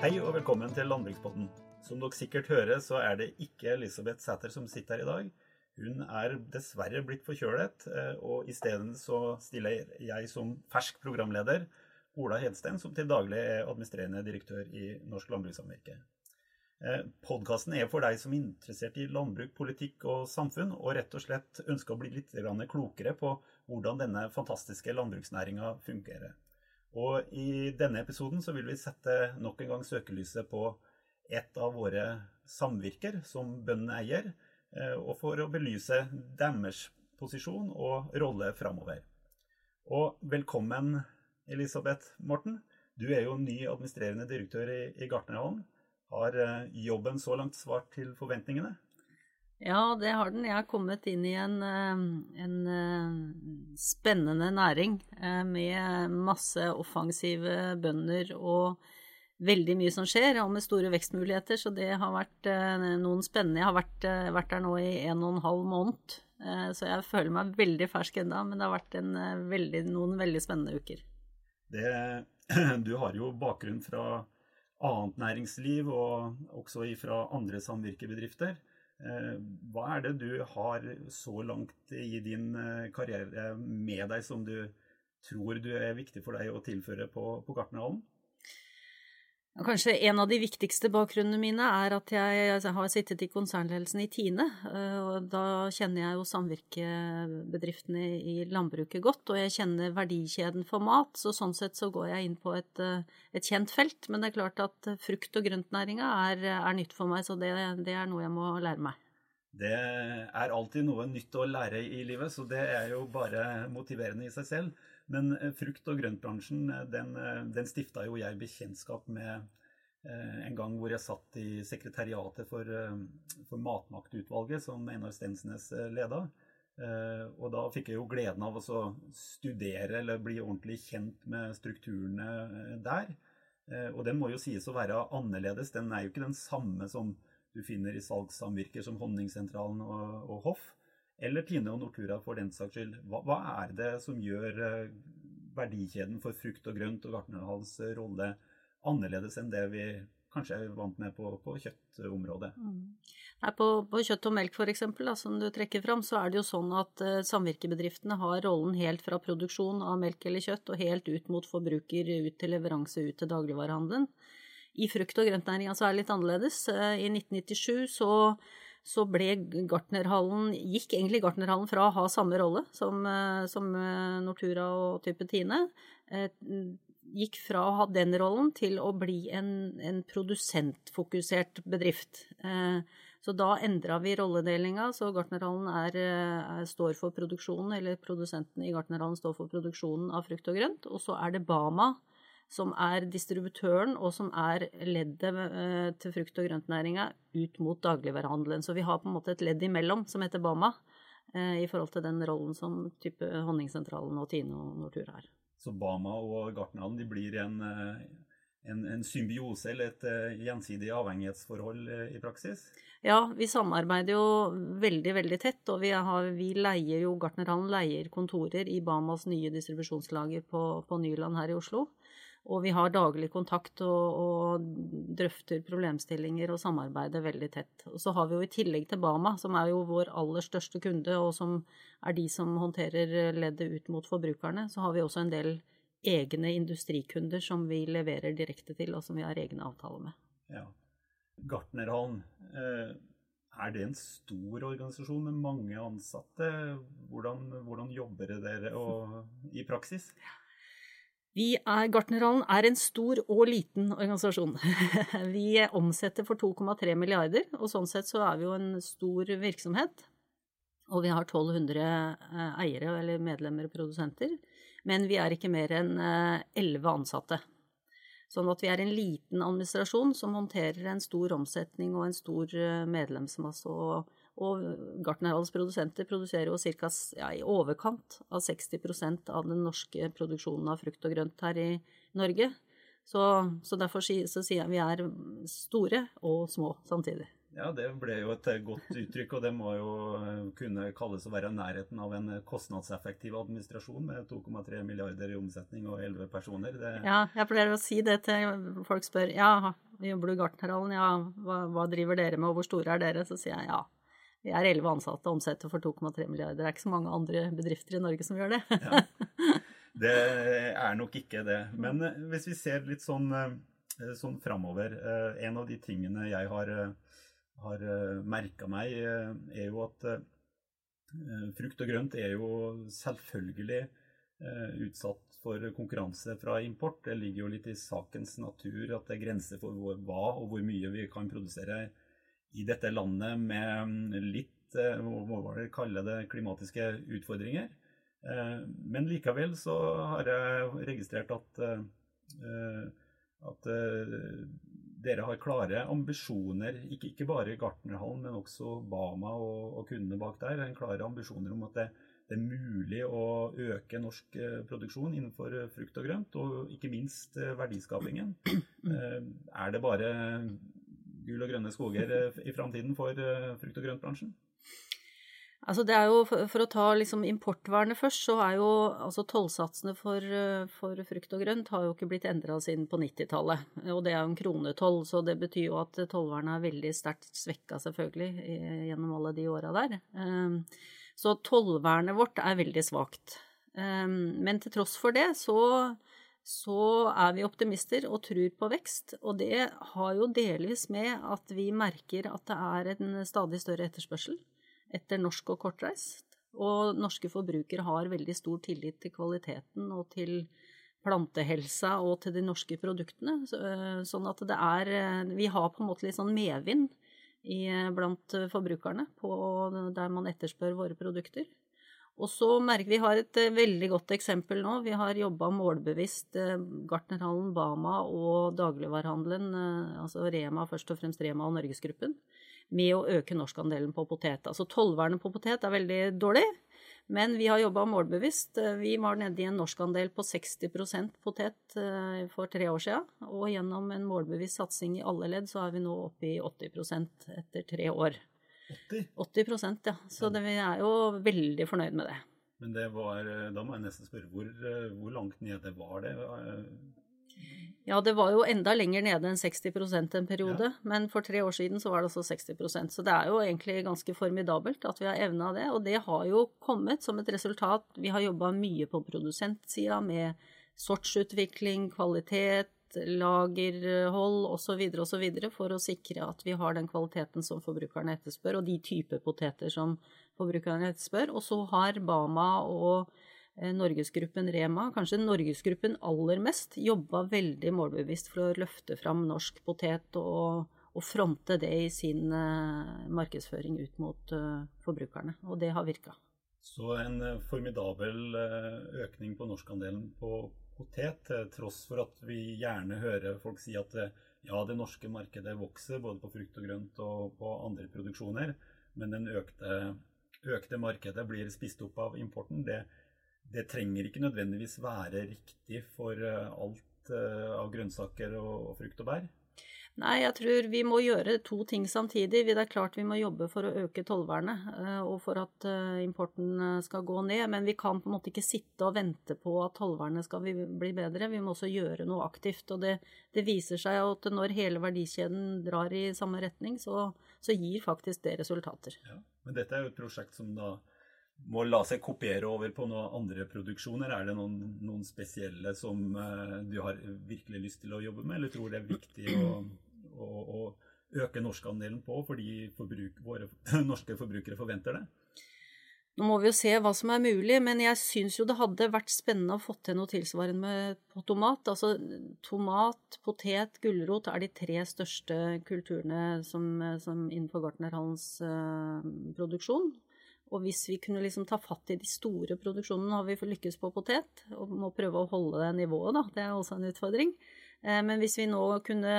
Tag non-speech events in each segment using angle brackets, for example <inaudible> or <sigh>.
Hei og velkommen til Landbrukspodden. Som dere sikkert hører, så er det ikke Elisabeth Sæter som sitter her i dag. Hun er dessverre blitt forkjølet, eh, og isteden så stiller jeg som fersk programleder Ola Hedsten, som til daglig er administrerende direktør i Norsk Landbrukssamvirke. Eh, Podkasten er for deg som er interessert i landbruk, politikk og samfunn, og rett og slett ønsker å bli litt klokere på hvordan denne fantastiske landbruksnæringa fungerer. Og i denne episoden så vil vi sette nok en gang søkelyset på et av våre samvirker som bøndene eier, eh, og for å belyse deres posisjon og rolle framover. Og velkommen, Elisabeth Morten. Du er jo ny administrerende direktør i, i Gartnerhallen. Har eh, jobben så langt svart til forventningene? Ja, det har den. Jeg har kommet inn i en, en spennende næring med masse offensive bønder og veldig mye som skjer, og med store vekstmuligheter. Så det har vært noen spennende. Jeg har vært, vært der nå i en og en halv måned, så jeg føler meg veldig fersk ennå. Men det har vært en, veldig, noen veldig spennende uker. Det, <clears throat> du har jo bakgrunn fra annet næringsliv, og også fra andre samvirkebedrifter. Hva er det du har så langt i din karriere med deg som du tror du er viktig for deg å tilføre på, på Gartnerhallen? Kanskje en av de viktigste bakgrunnene mine er at jeg har sittet i konsernledelsen i Tine. og Da kjenner jeg jo samvirkebedriftene i landbruket godt, og jeg kjenner verdikjeden for mat. Så sånn sett så går jeg inn på et, et kjent felt. Men det er klart at frukt- og grøntnæringa er, er, nytt for meg, så det, det er noe jeg må lære meg. Det er alltid noe nytt å lære i livet, så det er jo bare motiverende i seg selv. Men frukt- og grøntbransjen, den, den stifta jo jeg bekjentskap med en gang hvor jeg satt i sekretariatet for, for Matmaktutvalget, som Einar Stensnes leda. Og da fikk jeg jo gleden av å studere eller bli ordentlig kjent med strukturene der. Og den må jo sies å være annerledes. Den er jo ikke den samme som du finner i salgssamvirker som Honningsentralen og, og Hoff eller Tine og Nortura for den saks skyld. Hva, hva, er det som gjør verdikjeden for frukt og grønt og gartnerhals rolle annerledes enn det vi kanskje er vant med på, på kjøttområdet? Mm. Nei, på, på, kjøtt og melk f.eks., som du trekker fram, så er det jo sånn at uh, samvirkebedriftene har rollen helt fra produksjon av melk eller kjøtt og helt ut mot forbruker, ut til leveranse, ut til dagligvarehandelen. I frukt- og grøntnæringa så er det litt annerledes. Uh, I 1997 så så ble Gartnerhallen, gikk egentlig Gartnerhallen fra å ha samme rolle som, som Nortura og type Tine, gikk fra å ha den rollen til å bli en, en produsentfokusert bedrift. Så da endra vi rolledelinga, så Gartnerhallen er, er, står for produksjonen, eller produsenten i Gartnerhallen står for produksjonen av frukt og grønt, og så er det Bama som er distributøren, og som er leddet eh, til frukt- og grøntnæringa ut mot dagligvarehandelen. Så vi har på en måte et ledd imellom som heter Bama, eh, i forhold til den rollen som type Honningsentralen og Tine og Nortura har. Så Bama og Gartnerhallen blir en, en, en symbiose, eller et gjensidig avhengighetsforhold i praksis? Ja, vi samarbeider jo veldig, veldig tett, og vi, har, vi leier jo Gartnerhallen leier kontorer i Bamas nye distribusjonslager på, på Nyland her i Oslo. Og vi har daglig kontakt og, og, drøfter problemstillinger og samarbeider veldig tett. Og så har vi jo i tillegg til Bama, som er jo vår aller største kunde, og som er de som håndterer leddet ut mot forbrukerne, så har vi også en del egne industrikunder som vi leverer direkte til, og som vi har egne avtaler med. Ja. Gartnerhallen, er det en stor organisasjon med mange ansatte? Hvordan, hvordan jobber dere og, i praksis? Ja. Vi er, Gartnerhallen er en stor og liten organisasjon. <laughs> Vi omsetter for 2,3 milliarder, og sånn sett så er vi jo en stor virksomhet. Og vi har 1200 eiere eller medlemmer og produsenter. Men vi er ikke mer enn 11 ansatte. Sånn at vi er en liten administrasjon som håndterer en stor omsetning og en stor medlemsmasse. og og Gartnerhalls produsenter produserer jo ca. Ja, i overkant av 60% av den norske produksjonen av frukt og grønt her i Norge. Så, så derfor så sier jeg vi er store og små samtidig. Ja, det ble jo et godt uttrykk, og det må jo kunne kalles å være nærheten av en kostnadseffektiv administrasjon med 2,3 milliarder i omsetning og 11 personer. Det... Ja, jeg pleier å si det til folk spør ja, jobber du i Gartnerhallen, ja, hva, hva, driver dere med, og hvor store er dere? Så sier jeg ja. Vi er 11 ansatte og omsetter for 2,3 milliarder. Det er ikke så mange andre bedrifter i Norge som gjør det. ja. Det er nok ikke det. Men hvis vi ser litt sånn, sånn framover eh, En av de tingene jeg har har merka meg, er jo at frukt og grønt er jo selvfølgelig utsatt for konkurranse fra import. Det ligger jo litt i sakens natur at det er grenser for hva og hvor mye vi kan produsere i dette landet med litt hva var det kalle det, klimatiske utfordringer. Men likevel så har jeg registrert at, at dere har klare ambisjoner, ikke, ikke bare Gartnerhallen, men også Bama og, og, kundene bak der. En klare ambisjoner om at det, det, er mulig å øke norsk eh, produksjon innenfor eh, frukt og grønt, og ikke minst eh, verdiskapingen. <clears throat> Er det bare gull og grønne skoger i framtiden for frukt- og grøntbransjen? Altså det er jo, For å ta liksom importvernet først, så er jo altså tollsatsene for, for, frukt og grønt har jo ikke blitt endra siden på 90-tallet. Og det er jo en kronetoll, så det betyr jo at tollvernet er veldig sterkt svekka, selvfølgelig, gjennom alle de åra der. Ehm, så tollvernet vårt er veldig svakt. Ehm, men til tross for det så, så er vi optimister og tror på vekst. Og det har jo delvis med at vi merker at det er en stadig større etterspørsel etter norsk og kortreist. Og norske forbrukere har veldig stor tillit til kvaliteten og til plantehelsa og til de norske produktene. Eh, sånn at det er eh, Vi har på en måte litt sånn medvind blant forbrukerne på der man etterspør våre produkter. Og så merker Vi har et eh, veldig godt eksempel nå. Vi har jobba målbevisst Gartnerhallen, Bama og dagligvarehandelen, altså Rema, først og fremst Rema og Norgesgruppen, med å øke norskandelen på potet. Altså tollvernet på potet er veldig dårlig, men vi har jobba målbevisst. Vi var nede i en norskandel på 60% potet eh, for tre år siden, og gjennom en målbevisst satsing i alle ledd så er vi nå oppe i 80% etter tre år. 80? 80 ja. Så det, vi er jo veldig fornøyd med det. Men det var, eh, da må jeg nesten spørre, hvor, eh, hvor langt nede var det? Ja, det var jo enda lenger nede enn 60 en periode, ja. men for tre år siden så var det altså 60% Så det er jo egentlig ganske formidabelt at vi har evna det, og det har jo kommet som et resultat. Vi har jobba mye på produsentsida med sortsutvikling, kvalitet, lagerhold osv. osv. for å sikre at vi har den kvaliteten som forbrukerne etterspør, og de typer poteter som forbrukerne etterspør. Og så har Bama og Eh, Norgesgruppen Rema, kanskje Norgesgruppen aller mest, jobba veldig målbevisst for å løfte fram norsk potet og, og fronte det i sin uh, markedsføring ut mot uh, forbrukerne. Og det har virka. Så en formidabel økning på norskandelen på potet, til tross for at vi gjerne hører folk si at ja, det norske markedet vokser både på frukt og grønt og på andre produksjoner, men den økte, økte markedet blir spist opp av importen. det det trenger ikke nødvendigvis være riktig for eh, alt eh, av grønnsaker og frukt og bær? Nei, jeg tror vi må gjøre to ting samtidig. Det er klart vi må jobbe for å øke tollvernet eh, og for at importen skal gå ned. Men vi kan på en måte ikke sitte og vente på at tollvernet skal bli bedre. Vi må også gjøre noe aktivt. Og det, det viser seg at når hele verdikjeden drar i samme retning, så, så gir faktisk det resultater. Ja, men dette er jo et prosjekt som da må la seg kopiere over på noen andre produksjoner? Er det noen, noen spesielle som uh, du har virkelig lyst til å jobbe med, eller tror det er viktig å, å, å øke norskandelen på fordi forbruk, våre <laughs> norske forbrukere forventer det? Nå må vi jo se hva som er mulig, men jeg syns jo det hadde vært spennende å få til noe tilsvarende på tomat. Altså tomat, potet, gulrot er de tre største kulturene som, som innenfor Gartnerhallens uh, produksjon. Og hvis vi kunne liksom ta fatt i de store produksjonene, har vi lykkes på potet, og må prøve å holde det nivået, da. Det er også en utfordring. Eh, men hvis vi nå kunne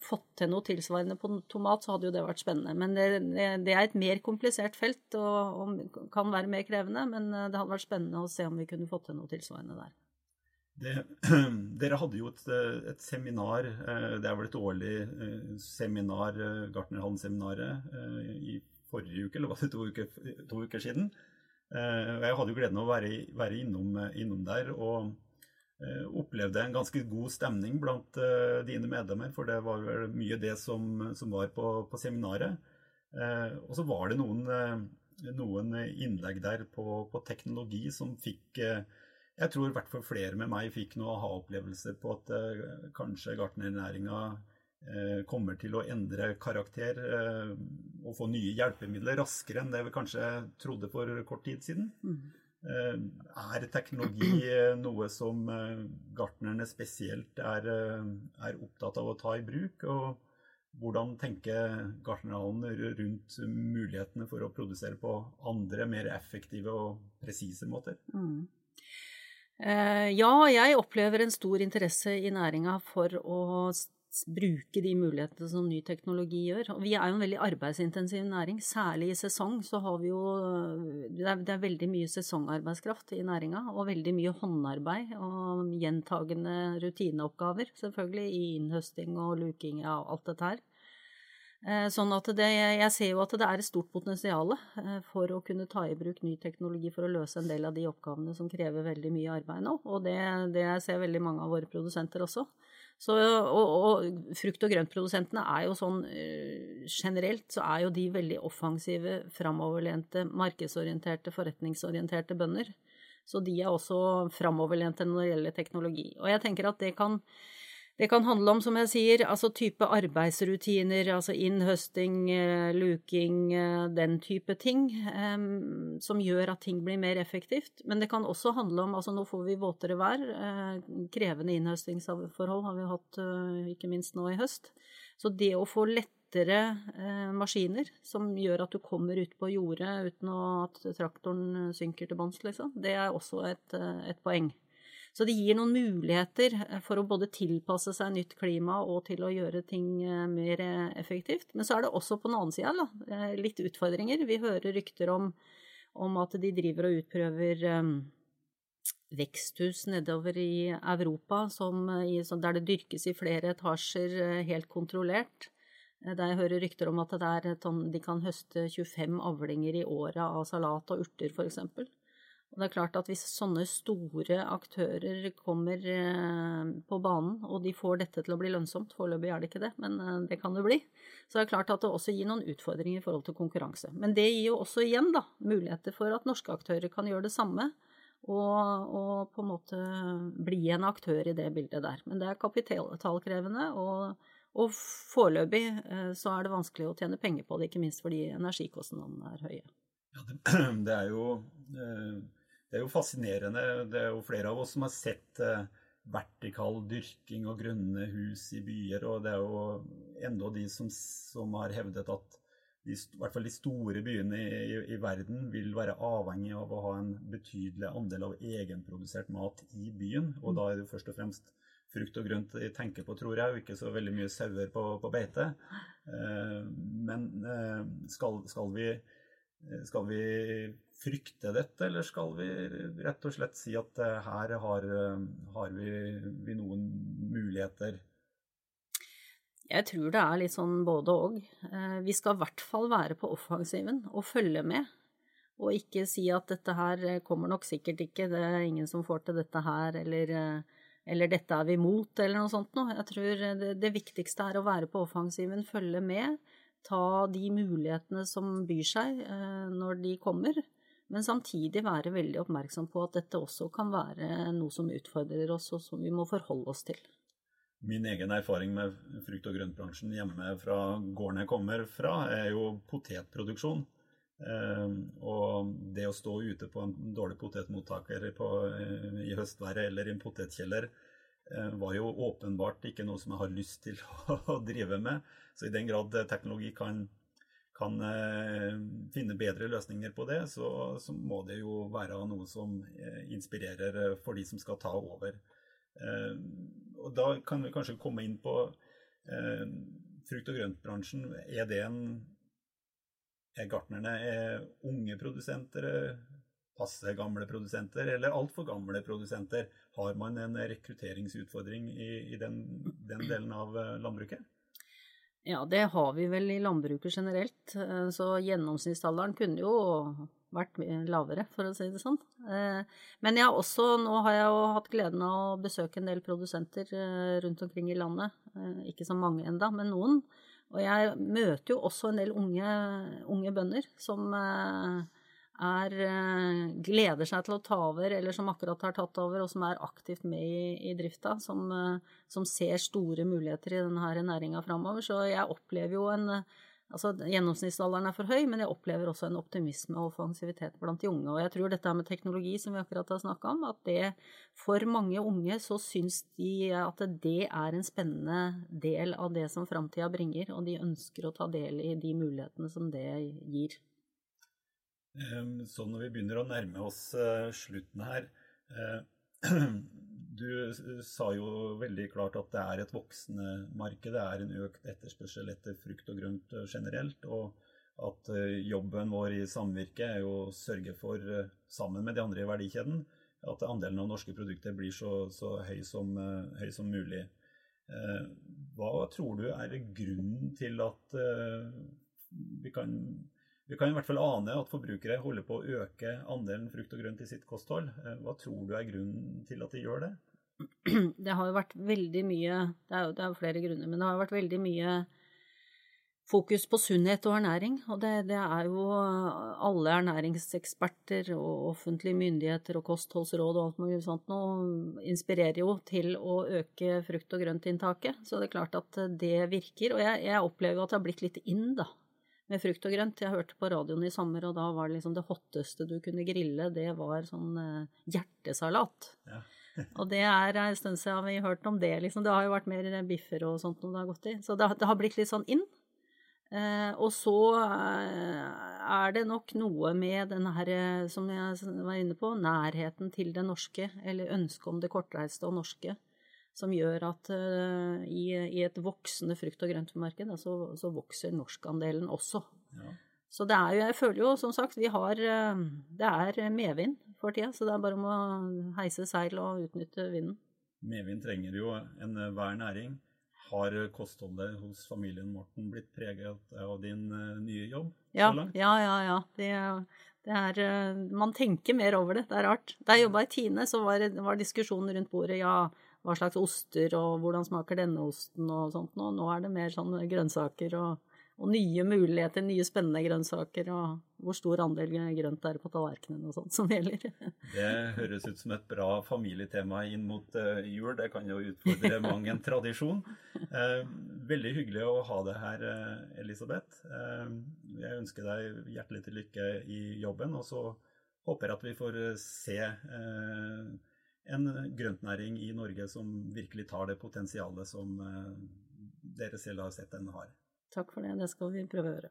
fått til noe tilsvarende på tomat, så hadde jo det vært spennende. Men det, det er et mer komplisert felt og, og, kan være mer krevende, men eh, det hadde vært spennende å se om vi kunne fått til noe tilsvarende der. Det, <clears throat> dere hadde jo et, et, seminar, det er vel et årlig seminar, Gartnerhallen-seminaret, i forrige uke, eller var det to uker, to uker siden? Jeg hadde jo gleden av å være, være innom, innom, der. og opplevde en ganske god stemning blant dine medlemmer, for det var vel mye det som, som var på, på seminaret. Og så var det noen noen innlegg der på, på, teknologi som fikk eh, Jeg tror i hvert fall flere med meg fikk noen aha-opplevelser på at eh, kanskje gartnernæringa eh, kommer til å endre karakter og få nye hjelpemidler raskere enn det vi kanskje trodde for kort tid siden. Mm. Er teknologi noe som gartnerne spesielt er, er, opptatt av å ta i bruk? og hvordan tenker Gartnerhallen rundt mulighetene for å produsere på andre, mer effektive og presise måter? Mm. Eh, ja, jeg opplever en stor interesse i næringa for å bruke de mulighetene som ny teknologi gjør. Og vi er jo en veldig arbeidsintensiv næring. Særlig i sesong så har vi jo Det er, det er veldig mye sesongarbeidskraft i næringa, og veldig mye håndarbeid og gjentagende rutineoppgaver, selvfølgelig, i innhøsting og luking av alt dette her. Eh, sånn at det, jeg ser jo at det er et stort potensial eh, for å kunne ta i bruk ny teknologi for å løse en del av de oppgavene som krever veldig mye arbeid nå. Og det, det ser veldig mange av våre produsenter også. Så, og, og frukt- og grøntprodusentene er jo sånn eh, generelt så er jo de veldig offensive, framoverlente, markedsorienterte, forretningsorienterte bønder. Så de er også framoverlente når det gjelder teknologi. Og jeg tenker at det kan det kan handle om, som jeg sier, altså type arbeidsrutiner, altså innhøsting, eh, luking, eh, den type ting, um, som gjør at ting blir mer effektivt. Men det kan også handle om, altså nå får vi våtere vær, uh, krevende innhøstingsforhold har vi hatt ikke minst nå i høst. Så det å få lettere maskiner som gjør at du kommer ut på jordet uten at traktoren synker til bunns, liksom, det er også et, et poeng. Så det gir noen muligheter eh, for å både tilpasse seg nytt klima og til å gjøre ting eh, mer eh, effektivt. Men så er det også på den annen side da, litt utfordringer. Vi hører rykter om, om at de driver og utprøver um, veksthus nedover i Europa som, der det dyrkes i flere etasjer helt kontrollert. Der jeg hører rykter om at er, sånn, de kan høste 25 avlinger i året av salat og urter, f.eks. Og det er klart at hvis sånne store aktører kommer eh, på banen, og de får dette til å bli lønnsomt, foreløpig er det ikke det, men eh, det kan det bli, så er det klart at det også gir noen utfordringer i forhold til konkurranse. Men det gir jo også igjen da, muligheter for at norske aktører kan gjøre det samme, og, og på en måte bli en aktør i det bildet der. Men det er kapitalkrevende, og, og foreløpig eh, så er det vanskelig å tjene penger på det, ikke minst fordi energikostnadene er høye. Ja, det, <clears throat> det er jo det er jo fascinerende. Det er jo flere av oss som har sett eh, vertikal dyrking og grønne hus i byer, og det er jo enda de som, som har hevdet at de, i hvert fall de store byene i, i, i, verden vil være avhengig av å ha en betydelig andel av egenprodusert mat i byen. Og da er det først og fremst frukt og grønt de tenker på, tror jeg, og ikke så veldig mye sauer på, på, beite. Eh, men eh, skal, skal, vi, skal vi frykte dette, eller skal vi rett og slett si at eh, her har, eh, har vi, vi, noen muligheter? Jeg tror det er litt sånn både og. Eh, vi skal i hvert fall være på offensiven og følge med. Og ikke si at dette her kommer nok sikkert ikke, det er ingen som får til dette her, eller, eller dette er vi imot, eller noe sånt noe. Jeg tror det, det viktigste er å være på offensiven, følge med, ta de mulighetene som byr seg når de kommer men samtidig være veldig oppmerksom på at dette også kan være noe som utfordrer oss, og som vi må forholde oss til. Min egen erfaring med frukt- og grøntbransjen hjemme fra gården jeg kommer fra, er jo potetproduksjon. Eh, og det å stå ute på en dårlig potetmottaker på, eh, i høstværet eller i en potetkjeller eh, var jo åpenbart ikke noe som jeg har lyst til <laughs> å drive med. Så i den grad teknologi kan kan eh, finne bedre løsninger på det, så, så, må det jo være noe som eh, inspirerer eh, for de som skal ta over. og Da kan vi kanskje komme inn på frukt- og grøntbransjen. Er det en Er gartnerne er unge produsenter? passe gamle produsenter eller altfor gamle produsenter? Har man en rekrutteringsutfordring i, i den, den, delen av landbruket? Ja, det har vi vel i landbruket generelt. Så gjennomsnittsalderen kunne jo vært lavere, for å si det sånn. Eh, men jeg har også, nå har jeg jo hatt gleden av å besøke en del produsenter eh, rundt omkring i landet. Eh, ikke så mange enda, men noen. Og jeg møter jo også en del unge, unge bønder som er, gleder seg til å ta over, eller som akkurat har tatt over, og som er aktivt med i, i drifta. Som, som, ser store muligheter i denne næringa framover. Så jeg opplever jo en Altså, Gjennomsnittsalderen er for høy, men jeg opplever også en optimisme og offensivitet blant de unge. Og jeg tror dette med teknologi, som vi akkurat har snakka om, at det for mange unge så syns de at det er en spennende del av det som framtida bringer, og de ønsker å ta del i de mulighetene som det gir. Så når vi begynner å nærme oss eh, slutten her eh, <clears throat> Du sa jo veldig klart at det er et voksende marked. Det er en økt etterspørsel etter frukt og grønt eh, generelt. Og at jobben vår i samvirket er jo å sørge for, sammen med de andre i verdikjeden, at andelen av norske produkter blir så, så høy, som, høy, som, mulig. Hva tror du er grunnen til at vi kan vi kan i hvert fall ane at forbrukere holder på å øke andelen frukt og grønt i sitt kosthold. Eh, hva tror du er grunnen til at de gjør det? <clears throat> Det har jo vært veldig mye Det er jo, det er flere grunner, men det har jo vært veldig mye fokus på sunnhet og ernæring. Og det, det, er jo alle ernæringseksperter og offentlige myndigheter og kostholdsråd og alt mulig sånt nå inspirerer jo til å øke frukt- og grøntinntaket. Så det er klart at det virker. Og jeg, jeg opplever jo at det har blitt litt inn, da med frukt og grønt. Jeg hørte på radioen i sommer, og da var det liksom det hotteste du kunne grille, det var sånn eh, hjertesalat. Ja. <laughs> og det er en stund siden vi har hørt om det, liksom. Det har jo vært mer biffer og sånt noe det har gått i. Så det, det har blitt litt sånn inn. Eh, og så eh, er det nok noe med den her, eh, som jeg var inne på, nærheten til det norske, eller ønsket om det kortreiste og norske som gjør at uh, i, i, et voksende frukt- og grøntmarked så, så, vokser norskandelen også. Ja. Så det er jo, jeg føler jo som sagt, vi har uh, Det er medvind for tida, så det er bare om å heise seil og utnytte vinden. Medvind trenger jo enhver næring. Har kostholdet hos familien Morten blitt preget av din nye jobb ja, så langt? Ja, ja, ja. Det, det er, man tenker mer over det. Det er rart. Da jeg jobba i Tine, så var, var diskusjonen rundt bordet ja, hva slags oster og hvordan smaker denne osten og sånt nå. Nå er det mer sånn grønnsaker og, og, nye muligheter, nye spennende grønnsaker og hvor stor andel grønt er på tallerkenen og sånt som gjelder. <laughs> Det høres ut som et bra familietema inn mot uh, jul. Det kan jo utfordre <laughs> mang en tradisjon. Uh, veldig hyggelig å ha deg her, uh, Elisabeth. jeg ønsker deg hjertelig til lykke i jobben, og så håper jeg at vi får se en grøntnæring i Norge som virkelig tar det potensialet som eh, dere selv har sett den har. Takk for det. Det skal vi prøve å gjøre.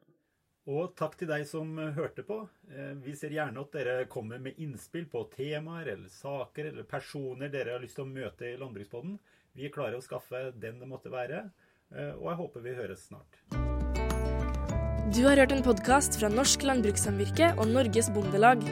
Og takk til deg som eh, hørte på. Eh, vi ser gjerne at dere kommer med innspill på temaer eller saker eller personer dere har lyst til å møte i Landbrukspodden. Vi er klare å skaffe den det måtte være, og jeg håper vi høres snart. Du har hørt en podkast fra Norsk Landbrukssamvirke og Norges Bondelag.